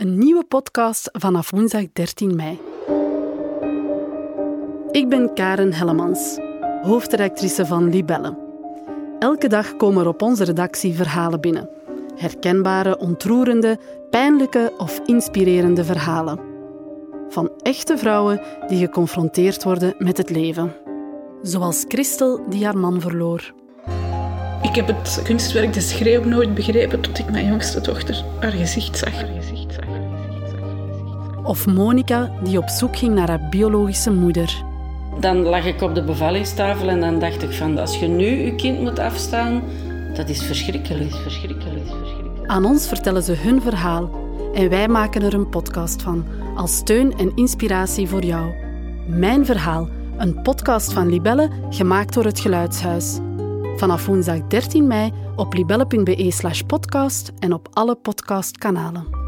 Een nieuwe podcast vanaf woensdag 13 mei. Ik ben Karen Hellemans, hoofdredactrice van Libelle. Elke dag komen er op onze redactie verhalen binnen. Herkenbare, ontroerende, pijnlijke of inspirerende verhalen. Van echte vrouwen die geconfronteerd worden met het leven. Zoals Christel die haar man verloor. Ik heb het kunstwerk De Schreeuw nooit begrepen tot ik mijn jongste dochter haar gezicht zag. Of Monica die op zoek ging naar haar biologische moeder. Dan lag ik op de bevallingstafel en dan dacht ik van als je nu je kind moet afstaan, dat is verschrikkelijk, verschrikkelijk, verschrikkelijk. Aan ons vertellen ze hun verhaal en wij maken er een podcast van als steun en inspiratie voor jou. Mijn verhaal, een podcast van Libelle gemaakt door het Geluidshuis. Vanaf woensdag 13 mei op libelle.be slash podcast en op alle podcastkanalen.